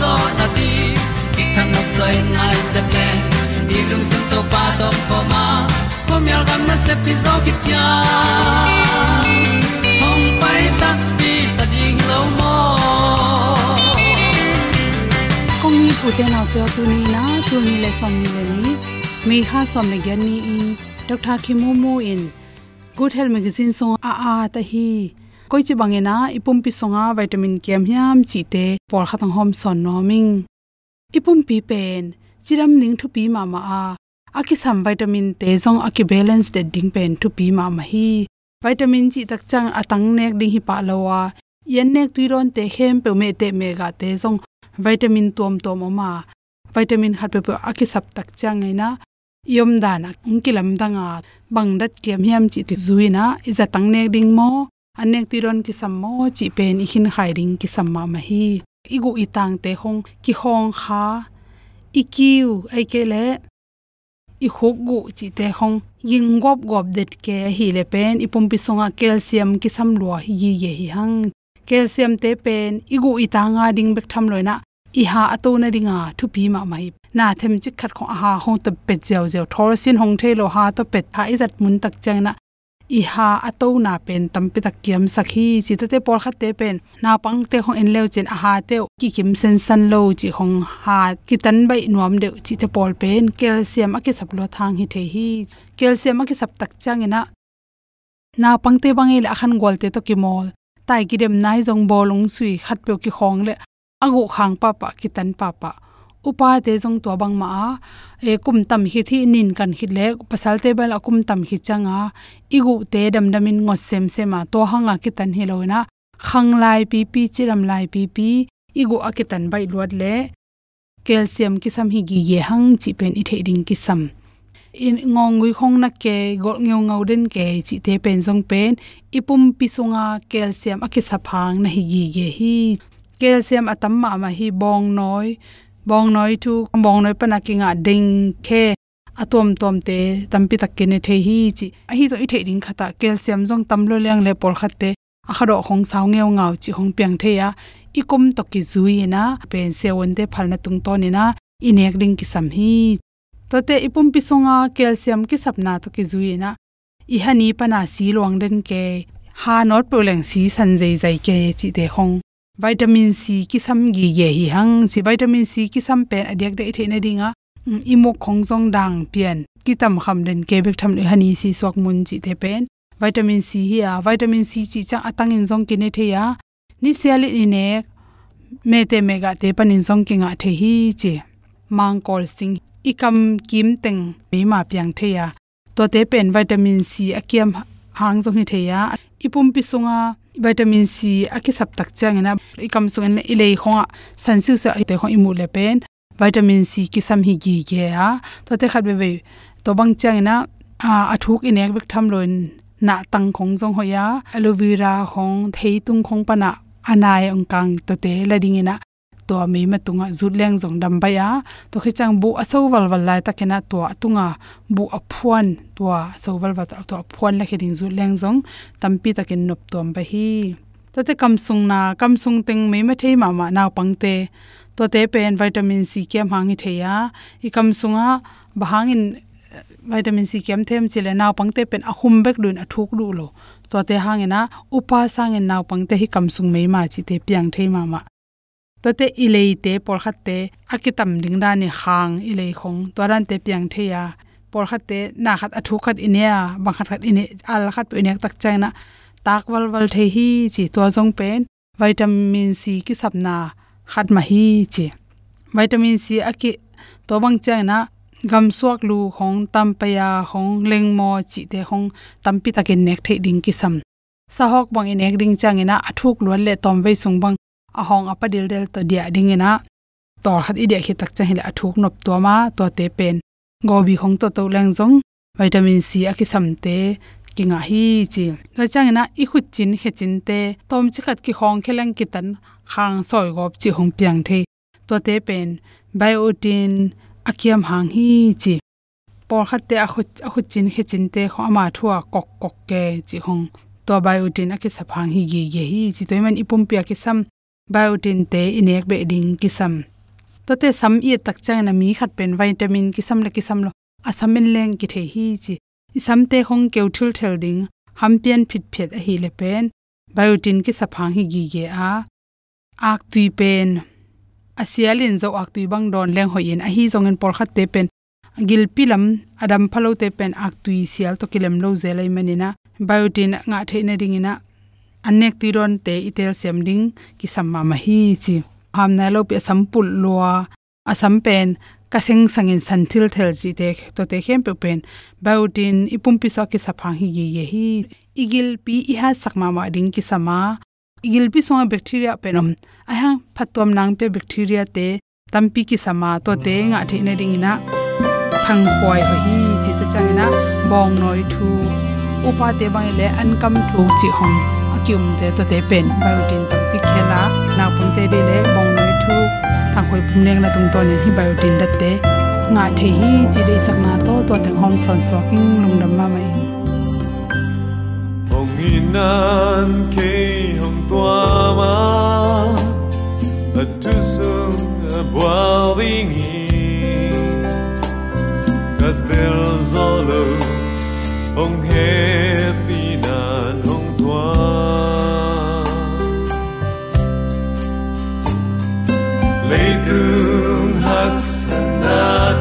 zo na ti ki kan nok sai nai se ple ni lung sun to pa to pa ma. Ko myal gam na se pi zo ki tia hom pai ta ti ta ding lo mo kong ni pu te na pyo tu ni na, tu ni le som ni le ni me ha som le gyan ni in. Dr khimu mu in. Good health magazine song a a ta hi koi chi bangena ipum pi songa vitamin kem hiam chi te por khatang hom son noming ipum pi pen, chiram ning thu pi ma ma a. Aki sam vitamin te zong aki balance de ding pen thu pi ma ma hi. Vitamin chi tak chang atang nek ding hi pa lawa yen nek tuiron te hem pe me te me ga te zong vitamin tom tom ma. Vitamin hat pe aki sap tak chang e na. Yom dana ungkilam danga bangdat kiam hiam chi ti zuina iza tangne ding mo anek tiron ki sammo chi pen i hin khai ring ki samma ma hi igu itang te hong ki hong kha ikiu ai ke le i khok gu chi te hong ying gop gop det ke hi le pen ipum pi songa calcium ki sam lo hi ye hi hang. Calcium te pen, igu itanga ding bek tham loina i ha ato na ringa thu pi ma mai na them chi khat kho ha hong to pet jaw jaw thor sin hong the lo ha to pet tha izat mun tak chang na i ha ato na pen tampi tak kiam sakhi chi to te por khat te pen. Na pang te hong en leo chen a ha te ki kim sen san lo chi hong ha ki tan bai nuam de chi te por pen. Calcium a ki sap lo thang hi the hi. Calcium a ki sap tak chang ina na pang te bang e le khan gol te to ki mol. Tai ki dem nai jong bolung sui khat pe ki khong le. Agu khang pa pa ki tan pa pa upa te jong to bang ma e kum tam hi thi nin kan hi le pasal te akum tam hi changa igu te dam damin ngo sem sema to hanga ki tan hi loina khang lai pi pi chiram lai pi pi igu akitan bai luat le calcium ki sam hi gi ye hang chi pen i the ding ki sam in ngongui khong na ke gol ngeu ngau den ke chi te pen jong pen ipum pisunga calcium akisaphang na hi gi ye hi calcium atam ma ma hi bong noi bong noi thu bong noi pana kinga ding khe, atom tom te tampi tak kene the hi chi. A hi zo i the ding khata, calcium jong tam leng le por khatte a kharo khong saw ngeu ngau chi hong piang the ya. I kum to ki zui e na, pen se won de phalna tung to ni e na inek ding ki sam hi. To te ipum pi songa, calcium ki sapna to ki zui e na. I hani pana si lwang den ke, ha not poleng si san jai jai ke chi de khong vitamin c ki sam gi ye hi hang. Chi vitamin c ki sam pen adek de the na dinga. Mm, imo khongjong dang pian. Ki tam kham den ke bek tham le hani si sok mun chi the pen. Vitamin c hi a vitamin c chi cha atang in jong ki ne the ya. Ni siali ni ne me te mega te panin jong ki nga the hi chi. Mang kol sing. Ikam kim teng mi ma piang the ya. To te pen vitamin c akiam hang jong hi the ya. Ipum pi sunga vitamin c aki sap tak chang ina ikam sung in ilei khonga sansu sa te kho imu le pen. Vitamin c ki sam hi gi ge a to te khat be be to bang chang ina a athuk in ek bek tham loin na tang khong jong ho ya. Aloe vera khong thei tung khong pana anai ong kang to te la ding ina to mi ma tunga zut leng jong dam ba ya. To khi chang bu aso wal wal lai ta kena to atunga bu aphuan to so wal wa to aphuan la kheding zut leng jong tampi ta ken nop tom ba hi. To te kam sung na, kam sung teng me ma thei ma ma naw pang te. To te pen vitamin c kem hangi theya i kam sunga bahangin eh, vitamin c kem them chile naw pang te pen ahum bek luin athuk lu lo. To te hangena upa sangin naw pang te hi kam sung me ma chi te piang thei ma ma tote ilei te por khatte akitam dingda ni hang ilei khong. To ran te piang the ya por khatte na khat athu khat inia bang khat khat ine, al khat pe nek tak chaina tak wal wal the hi chi to jong pen. Vitamin c ki sapna khat ma hi chi. Vitamin c aki to bang chaina gam suak lu khong, tam pa ya khong, leng mo chi te khong tampi takin nek the ding ki sam. Sahok bang inek ding changena, athuk lon le tom ve sung bang ahong apadil del to dia dingena tor khat idia khi tak chahila athuk nop to ma to te pen. Gobi khong to to lang jong vitamin c aki samte kinga hi chi. La changena i khut chin, khe chin te. Tom chi khat ki khong khelang ki tan hang soi gop chi hong piang the to te pen, biotin, akiam hang hi chi. Por khat te a khut a khut chin, khe chin te kho ama thua kok kok ke chi hong to biotin aki saphang hi gi ge hi chi. Toiman ipum pia ki sam biotin te inek be ding kisam. To te sam i tak chang na mi khat pen vitamin kisam le kisam lo. Asamin leng ki the hi chi. Isam te hong keu thil thel ding, ham pian phit phet a hi le pen. Biotin ki saphang hi gi ge a. Ak tui pen. Asialin zo ak tui bang don leng hoin a hi zong en por khat te pen. Gil pilam adam phalo te pen ak tui sial to kilem lo zelai manina biotin nga theina ringina anek tiron te itel semding ki samma ma hi chi. Ham na lo pe sampul lua asam pen, ka seng sangin santhil thel chi te to te khem pe pen. Biotin ipum pi so ki saphang hi ye hi. Igil pi, i ha sakma ma ding ki sama igil pi so bacteria penom a ha phatom nang pe bacteria te tampi ki sama to te nga the ne ding ina. Phang khoi ho hi chi ta changina bong noi thu. Upa te bang le an kam thu chi hong akyum te to te pen biotin tam pi khela na pung te de le bong noi thu. Thang khoi pum neng tung to ni hi biotin dat te ngã the hi chỉ để sắc na to to te hom son so king lung dam ma mai hong inan ke hong tua ma a tu sung a boiling Katel zolo hong happy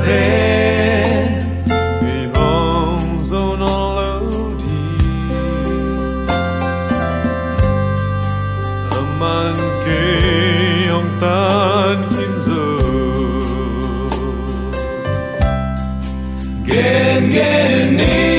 đến vì hồng dâu đi. Âm an kê tan khiến gen gen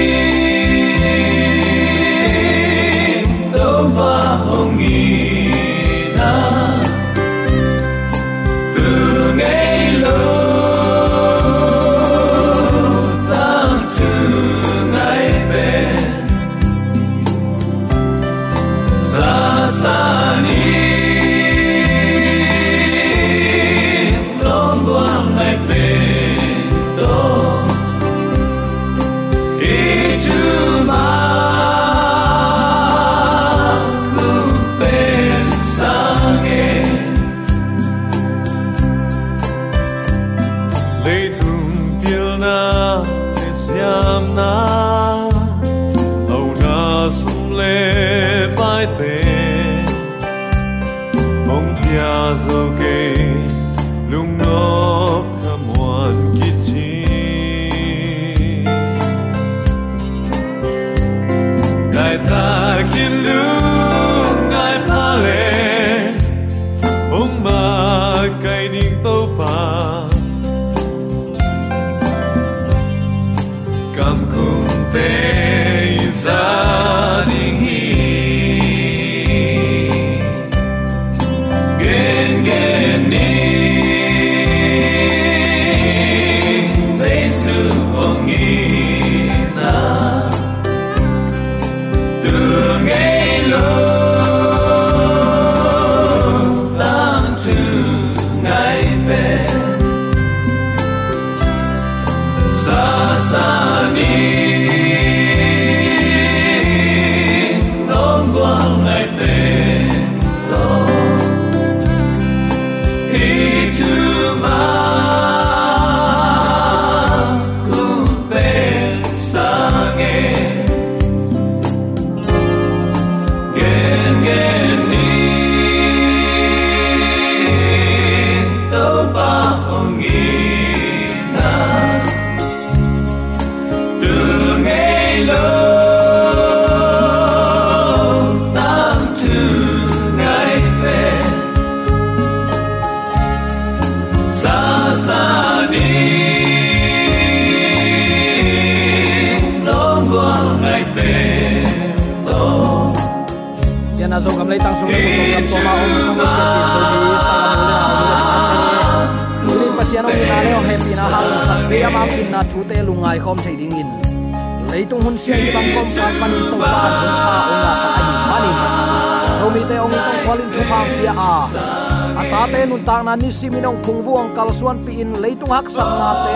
te mong pia zo ke yan na zo kam lai tang sung le ko kam to ma ong ko ke so ji sa le le na pasian ong na le happy na hang khat ve ama pin na thu te lungai khom chei ding in leitung hun sia ni bang kom kan panin to pa hun pa ong na sa mani so mi te ong tong kwalin thu phang pia a ata te nun tang na ni siminong khungwuang kal suan leitung hak sam na te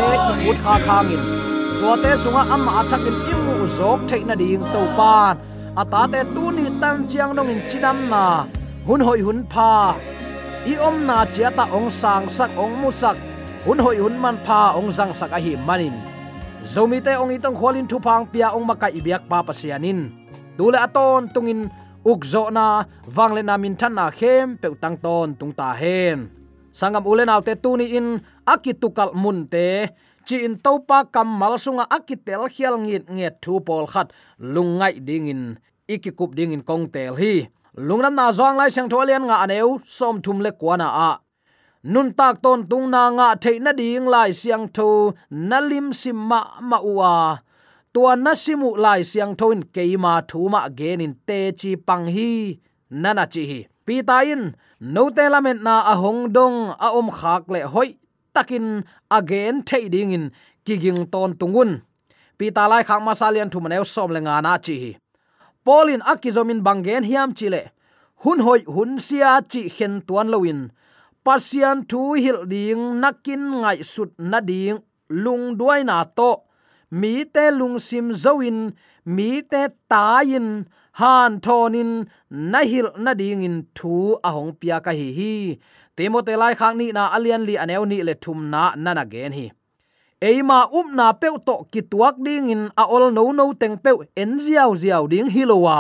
ut kha khangin to sunga amma athakin imu zok theina ding to pan ata te tu ni tan chiang dong in chidam na. Hun hoi hun pha. I om na chia ta ong sang sak ong mu sak. Hun hoi hun man pha ong zang sak a hi manin. Zomi te ong itong khwalin thu phang pia ong maka ibyak pa pasianin dule aton tungin ukzo na wangle na min than na khem pe tang ton tung ta hen. Sangam ule naw te tu ni in akitukal mun te chi in topa kamal sunga akitel khial ngit nge thu pol khat. Lungai ding in ikikup ding in kong tel hi. Lungnam na zong lai sang tholian nga aneu, som thum le kwana a. Nun tak ton tung na nga theina ding lai siang tho nalim simma ma uwa tua na simu lai siang thoin keima thuma genin te chi pang hi. Nana chi hi. Pi ta in, no telament na a hong dong a om khak le hoi takin again thei ding in kiging ton tungun. Pi ta lai khak masalian thumaneu som lenga na chi polin akizomin bangen hiam chile hun hoi hun sia chi khen tuan lowin pasian thu hil ding nakin ngai sut na ding lung duai na to. Mi te lung sim zoin mi te tayin han thonin na hil na ding in thu ahong pia ka hi hi timote lai khang ni na alian li aneu ni le thum na nana gen hi. Eima um na peu to ki tuak ding in a ol no no teng peu en ziaw ziaw ding hilowa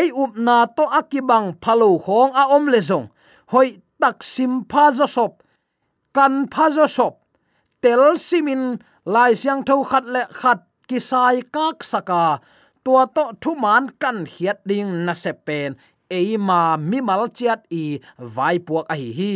ei um na to akibang phalo khong a om le zong. Hoi tak sim pha zo sop. Kan pha zo sop. Tel simin lai siang tho khat le khat ki sai kak saka. Tua to thu man kan hiat ding na se pen eima mi mal chiat i vai puak a hi hi.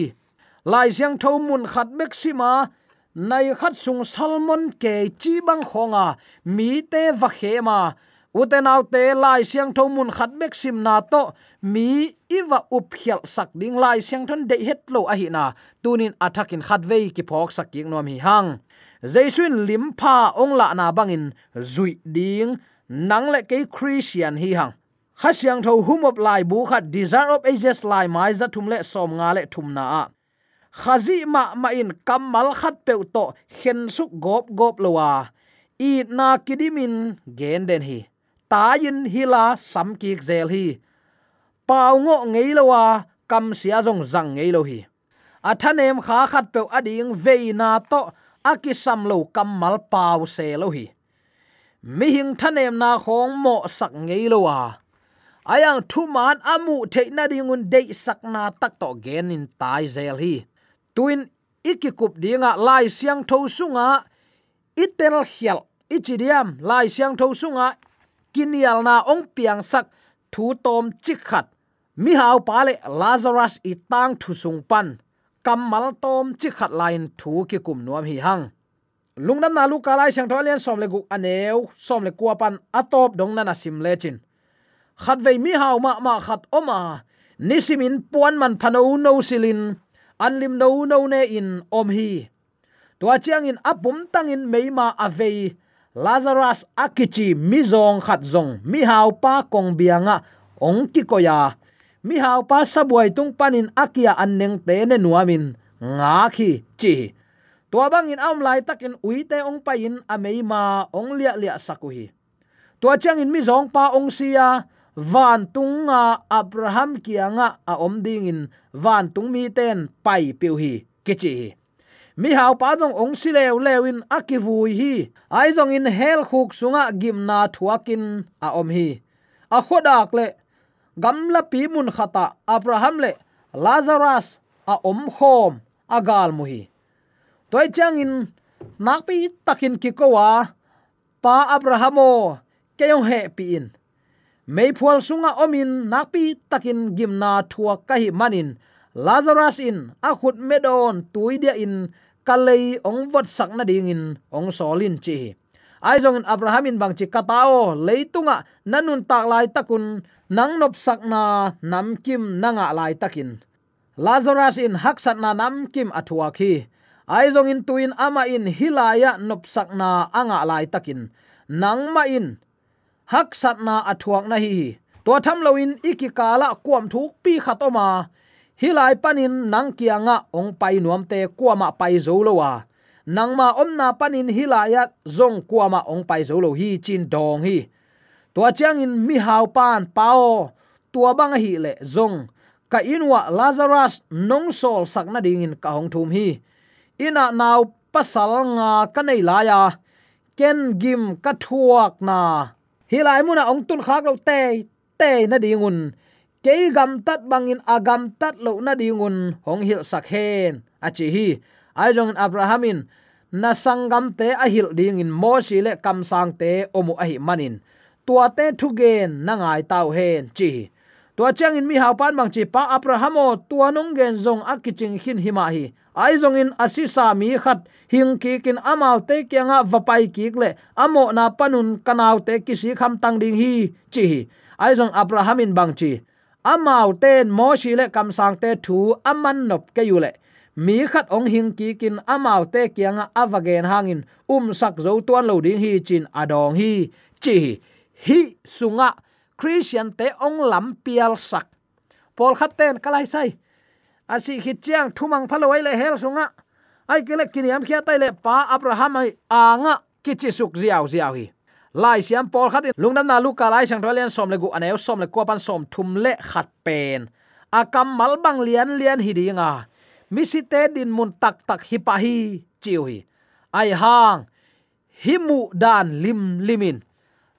Lai siang tho mun khat bek sima nay khát sung salmon ke chi bang khonga, mi te va khema uten te lai siang tho mun khat bek sim na to, mi iwa up hial sak ding lai siang thon de het lo a hi na. Tunin attackin khat vei ki phok sak ki nom hi hang. Jaisuin lim pha ong la na bangin zui ding, nang le ke christian hi hang khasiang tho humop lai bu khat desire of ages lai mai za thum le som nga le thum na a. Khazi ma ma in kamal khat pe to hen su gop gop lowa i na kidimin gen den hi. Tayin hila sam ki zel hi. Pau ngo ngei lowa kam sia jong zang ngei lo hi. Athanem kha khat pe ading veina to akisam lo kamal pau se lo hi. Mi hing thanem na khong mo sak ngei lo wa ayang thu man amu theina dingun de sakna tak to gen in tai zel hi. Tuin ikikup dinga lai siang tho sunga, itel hial ichidiam lai siang tho sunga, kinial na ong piang sak thu tom chikhat mi hau pa le lazarus i tang thu sung pan. Kamal tom chik khat lain thu ki kum nuam hi hang. Lungnam na lu kalai sang tholian som le gu aneu, som le kuapan atop dong na na sim le chin khat ve mi hau ma ma khat oma. Nisimin puan man phano no silin. Anlim no no ne in om hi. Tua chiang in apum tang in meima avei lazarus akichi mizong khat zong. Mi hau pa kong bianga. Ong ki koya. Mi hau pa sabuai tung panin akia anneng te ne nuamin nga khi chi. Tua bang in am lai takin uite ong pa in amei ma ong lia lia sakuhi tua chang in mi zong pa ong sia van tunga à, abraham kianga a à, à, om ding in. Van tung mi ten, pai piu hi kichi mi hau pa jong ong si lew lewin akivui hi. Ai jong in hel khuk sunga gimna thuakin a om hi. A khodak le gamla pi mun khata abraham le lazarus a om khom agal mu hi. Toy chang in, nak pi takin ki kowa pa abrahamo keyong he pi in mei phual sunga omin nakpi takin gimna thua kahi manin. Lazarus in a khut medon tuidia in kalei ong vot sakna ding in ong solin chi. Ai zong in abraham in bang chi katao leitunga nanun tak lai takun nang nop sakna nam kim nanga lai takin. Lazarus in haksat na nam kim athua khi. Ai zong in tuin ama in hilaya nop sakna anga lai takin. Nang ma in hak sat na athuak na hi to tham loin ikikala kuam thuk pi khatoma hilai panin nang kianga ong pai nuam te kuama pai zo lowa nang ma om na panin hilaya zong kuama ong pai zo lo hi chin dong hi to chang in mi hau pan pao tua bang hi le zong ka inwa lazarus nong sol sakna ding in ka hong thum hi ina naw pasal nga kanai la ya ken gim ka thuak na hilai muna ong tun khak lo te te na dingun. Ke gam tat bangin agam tat lo na dingun, hong hil sak hen. Achi hi, ai jong abrahamin, na sangam te a hil ding in mo si le kam sang te omu a hi manin. Tua te thu gen, na ngai tau hen, chi tua chang in mi hau pan mang chi pa abrahamo tua nong gen zong akiching hin hima hi. Ai zong in asisa mi khat hing ki kin amau te kyanga vapai ki le amo na panun kanau te kisi kham tang ding hi chi ai zong abraham in bang chi amau ten mo shi le kam sang te thu aman nop ke yu le. Mi khat ong hing ki kin amau te kyanga avagen hangin um sak zo tuan lo ding hi chin adong hi chi hi. Sunga christian te ong lam pial sak. Pol khaten kalai sai. Asi hi chiang thumang phaloi le hel sunga. Ai kele kiniam khia tai le pa abraham ai anga kichi suk ziaw ziaw hi. Lai siam pol khatin lungnam na luka lai sang tholian som le gu aneu, som le ko pan som thum le khat pen. Akam mal bang lian lian hi dinga. Mi si te din mun tak tak hi pa hi chiu hi. Ai hang, himu dan lim limin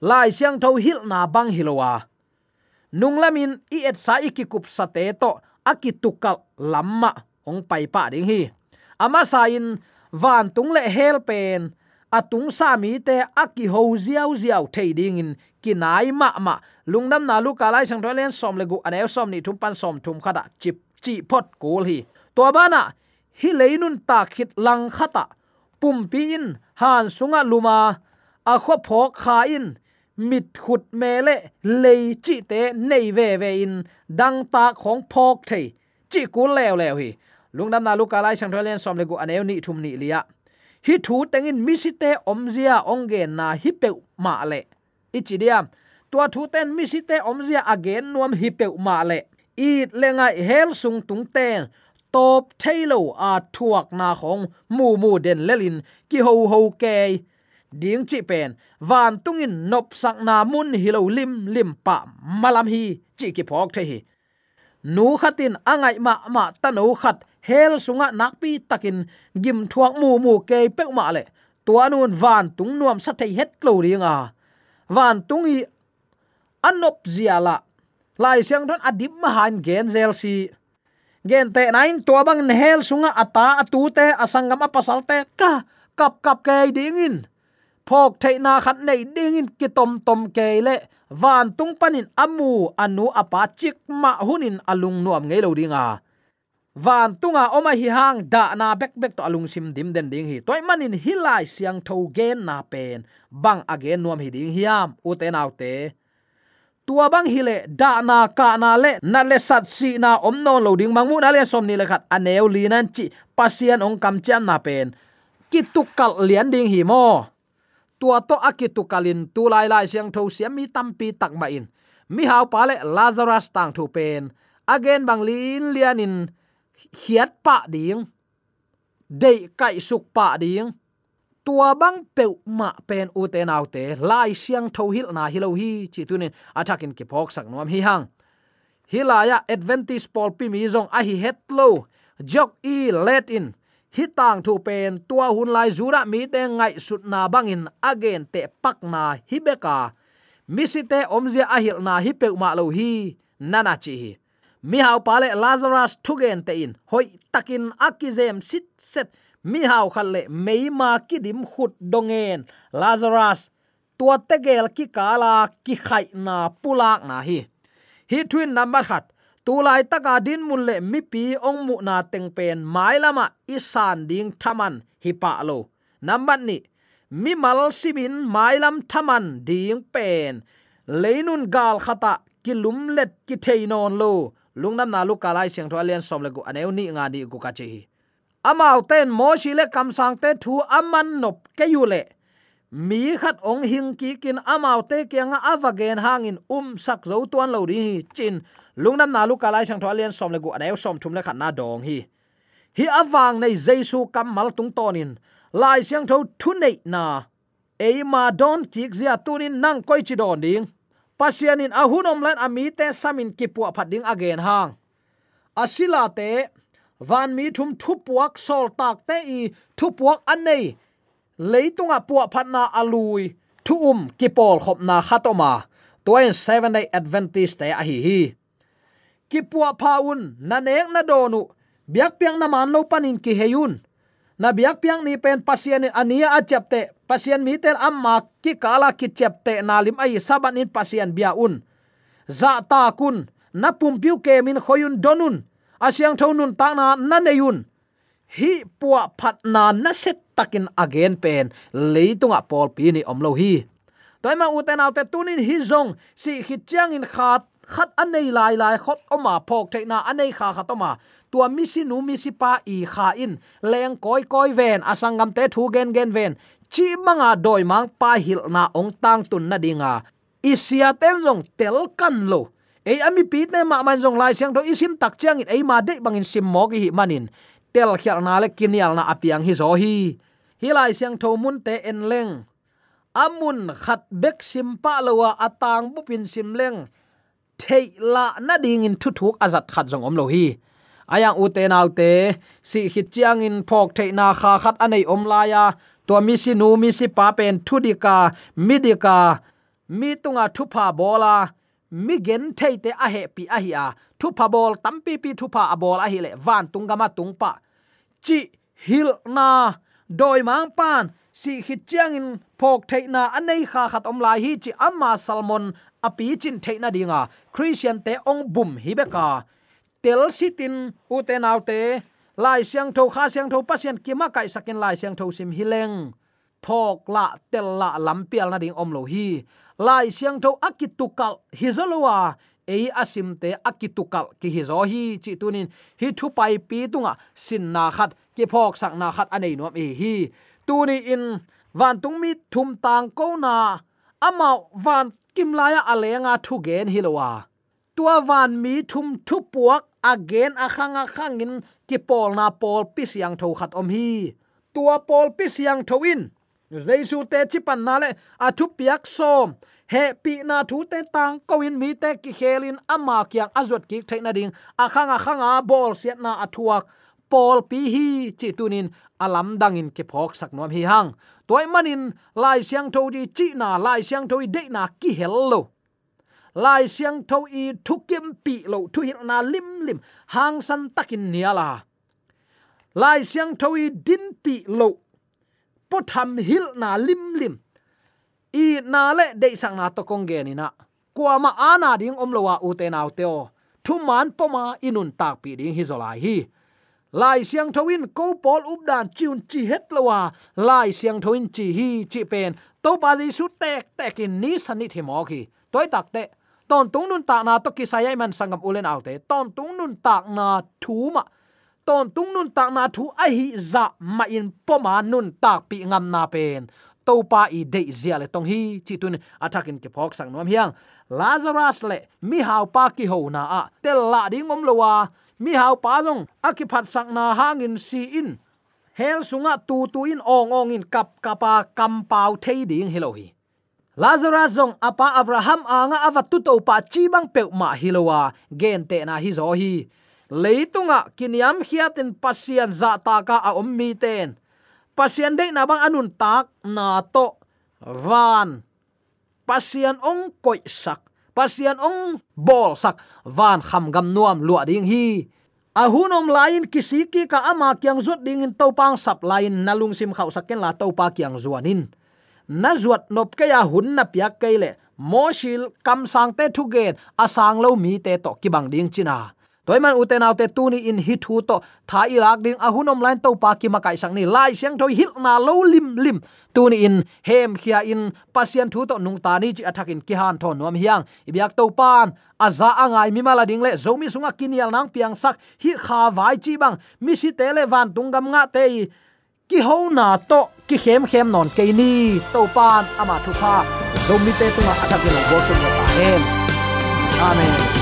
lai siang tho hil na bang hilowa. Nunglamin i et sa ikikup sate to akitukal lamma ong pai pa ding hi. Ama sain van tung le hel pen atung sa mi te aki ho ziaw ziaw thei ding in kinai ma ma. Lungnam na lu kalai sang tholen som le gu anew som ni thum pan som thum khada chip, chi phot kul hi. To bana hi leinun ta khit lang khata. Pum pi in, han sunga luma, a kho phok kha in mit khut mele lei chi te nei ve ve in dang ta khong phok thei chi ku lew lew hi lungdam na luka lai sang thalen som le gu aneu ni thum ni lia hi thu tengin misite omzia ge na hi pe ma le ichidia tua thu ten misite omzia again nuam hi pe ma le i lenga hel sung tung ten top thailo a thuak na khong mu mu den lelin ki ho ho ke ding chi pen, van tungin nop sak na mun hilo lim lim pa malam hi, chi ki phok the hi. Nu khatin angai ma ma tano khat, hel sunga nakpi takin, gim thuak mu mu ke pe ma le tuanun van tung nuam sa thei het lo ringa van tung i anop ziala lai siang don adip ma han gen zel si. Gen te nain to bang hel sunga ata atu te asangam apasal te ka kap kap ke dingin phok thei na khat nei dingin ki tom tom ke le. Van tung panin amu, anu apa chik ma hunin alung nuam ngei lo ringa van tunga oma hi hang, da na bek bek to alung sim dim den ding hi. Toy manin hilai siang tho gen na pen. Bang again nuam hi ding hiam, u te nau te. Tua bang hile da na ka na le na le sat si na om no lo ding mangmu na le som ni le khat aneu li nan chi, pasian ong kam cham na pen. Kitukal lian ding hi mo tua to akitukalin tu lai lai siang tho siam mi tampi tak ma in. Mi hau pa le lazarus tang thu pen. Again, bang lin lianin hiat pa ding. Dei kai suk pa ding. Tua bang pe ma pen u te nau te. Lai siang tho hil na hilo hi, chi tunin attacking ki phok sak nom hi hang. Hilaya advantage paul pi mi zong a hi het lo. Jok i let in hi tang thu pen, tua hun lai zura mi te ngai sut na bangin again te pak na hi beka misite omzia ahil na hi pe ma lo hi, nana chi hi. Mi hau pale lazarus thugen te in. Hoi takin akizem sit set. Mi hau khalle meima kidim khut dongen. Lazarus, tua tegel ki kala ki khai na pulak na hi. Hi twin number khat tu lai taka din mun le mi pi ong mu na teng pen mai lama isan ding thaman hi pa lo. Number ni, mi mal sibin mai lam thaman ding pen. Leinun gal khata ki lum let ki theinon lo. Lungnam na lu kalai siang tho alian som le gu aneu ni nga ni gu ka chi. Amau ten mo shi le kam sang te thu aman nop ke yu le. Mi khat ong hing ki kin amau te kyang avagen hangin um sak zo tuan lo ri chin lungnam na lu kalai sang tho alian som le gu aneu som thum le khat na dong hi hi awang nei jesu kam mal tung tonin lai siang tho thu nei na eima don kik zia tunin nang koi chi don ding pasianin ahunom lan ami te samin kipua phading again hang asila te van mi thum thu puak sol tak te i thu puak anei leitunga puak phatna alui thu um kipol khopna khatoma toin seven day adventist te a hi hi kipua paun na nek na donu. Biak piang na man lo panin ki heyun. Na biak piang ni pen pasian ania achapte pasian mi tel amma ki kala ki chapte nalim ai saban in pasian bia un. Za ta kun, na pumpiu ke min khoyun donun. Asyang thonun ta na na neyun. Hi puwa phat na na set takin again pen. Leitunga pol pi ni omlo hi. Toima uten autte tunin hi zong, si khit chiang in khat khat anei lai lai khot oma phok theina anei kha khatoma tua mi si nu mi si pa i kha in. Leng koi koi ven, asangam te thu gen gen ven. Chi manga doi mang pa hil na ong tang tun na dinga. Isia ten jong tel kan lo. Ei ami pi te ma man jong lai siang do isim tak chiang in ei ma de bangin sim mo gi manin. Tel khial na le kinial na apiang hi zo hi. Hi lai siang tho mun te en leng. Amun khat bek sim pa lowa atang bu pin sim leng thei la na ding in thu thuk azat khat jong om lo hi. Ayang u te nau te si hit chiang in phok thei na kha khat anei om la ya. To mi si nu mi si pa pen thu dika mi dika mi tunga thu pha bola mi gen thei te a he pi a hi a thu pha bol tam pi pi thu pha a bol a hi le van tunga ma tung pa chi hil na doi mang pan si hit chiang in phok thei na anei kha khat om la hi chi amma salmon api chin theina dinga christian te ong bum hi beka tel sitin uten autte lai siang tho, kha siang tho pasien kima kai sakin lai siang tho sim hileng phok la, tel la lampial na ding om lo hi. Lai siang tho akitukal hizolowa ei asim te akitukal ki hizo hi. Chi tunin hi thu pai pi tunga, sin na khat, ki phok sak na khat anei no e hi. Tuni in, van tung mi thum tang ko na. Ama van kim laya alenga thu gen hilowa. Tua van mi thum thu puak again akhanga khangin ki pol na pol pisiang tho khat om hi. Tua pol pisiang tho in. Jaisu te chipan na le athu piak som. He pi na thu te tang ko in mi te ki khelin ama kyang azot ki thaina ding. Akhanga khanga bol siat na athuak pol pi hi chi tunin alam dangin ke phok sak nom hi hang. Toy manin lai siang tho di chi na lai siang tho de na ki hello lai siang tho i thukim pi lo, thu hil na lim lim, hang san takin niala lai siang tho i din pi lo. Po tham hil na lim lim. I na le de sang na to kong ge ni na. Kwa ma ana ding om lo wa u te naw teo thu man po ma inun tak pi ding hi zolai hi lai siang thoin ko pol up dan chiun chi het lowa à. lai siang thoin chi hi chi pen to pa ji su tek tek in ni sanit the mo ki toy tak te ton tung nun tak na to ki sayai man sangam ulen autte ton tung nun tak na thu ma ton tung nun tak na thu a hi za dạ ma in po ma nun tak pi ngam na pen to pa i de zia le tong hi chi tun attacking ke phok sang nom hiang. Lazarus le mi hau pa ki ho na a. Tel la ding om lowa mi hau pa jong akiphat sak na hangin si in. Hel sunga tu tu in ong ong in kap kapa kam pau thei ding hilohi lazarus jong apa abraham anga avat tu to pa chi bang pe ma hilowa. Gen te na hi zo hi. Leitunga, kiniam hiatin pasian za ta ka a om mi ten. Pasian de na bang anun tak na to. Van. Pasian ong koi sak pasian ong bol sak van kham gam nuam lua ding hi. A hunom lain kisiki ka ama kyang zut ding in topang sap lain nalung sim khau saken la topa kyang zuanin na zuat nop ka ya hun na pia keile moshil kam sang te thu gen asang lo mi te to kibang ding china toiman uten autte tuni in hi thu to tha ilak ding ahunom lain to pa ki makai sang ni. Lai siang thoi hil na lo lim lim. Tuni in hem khia in pasien thu to nung ta ni chi athak in ki han thon nom hiang. Ibyak to pan aza angai mi mala ding le zomi sunga kinial nang piang sak hi kha vai chi bang. Mi si te le van tungam nga te ki ho na to ki khem khem non ke ni. To pan ama thu pha zomi te tunga athak in bo sum ta hen amen.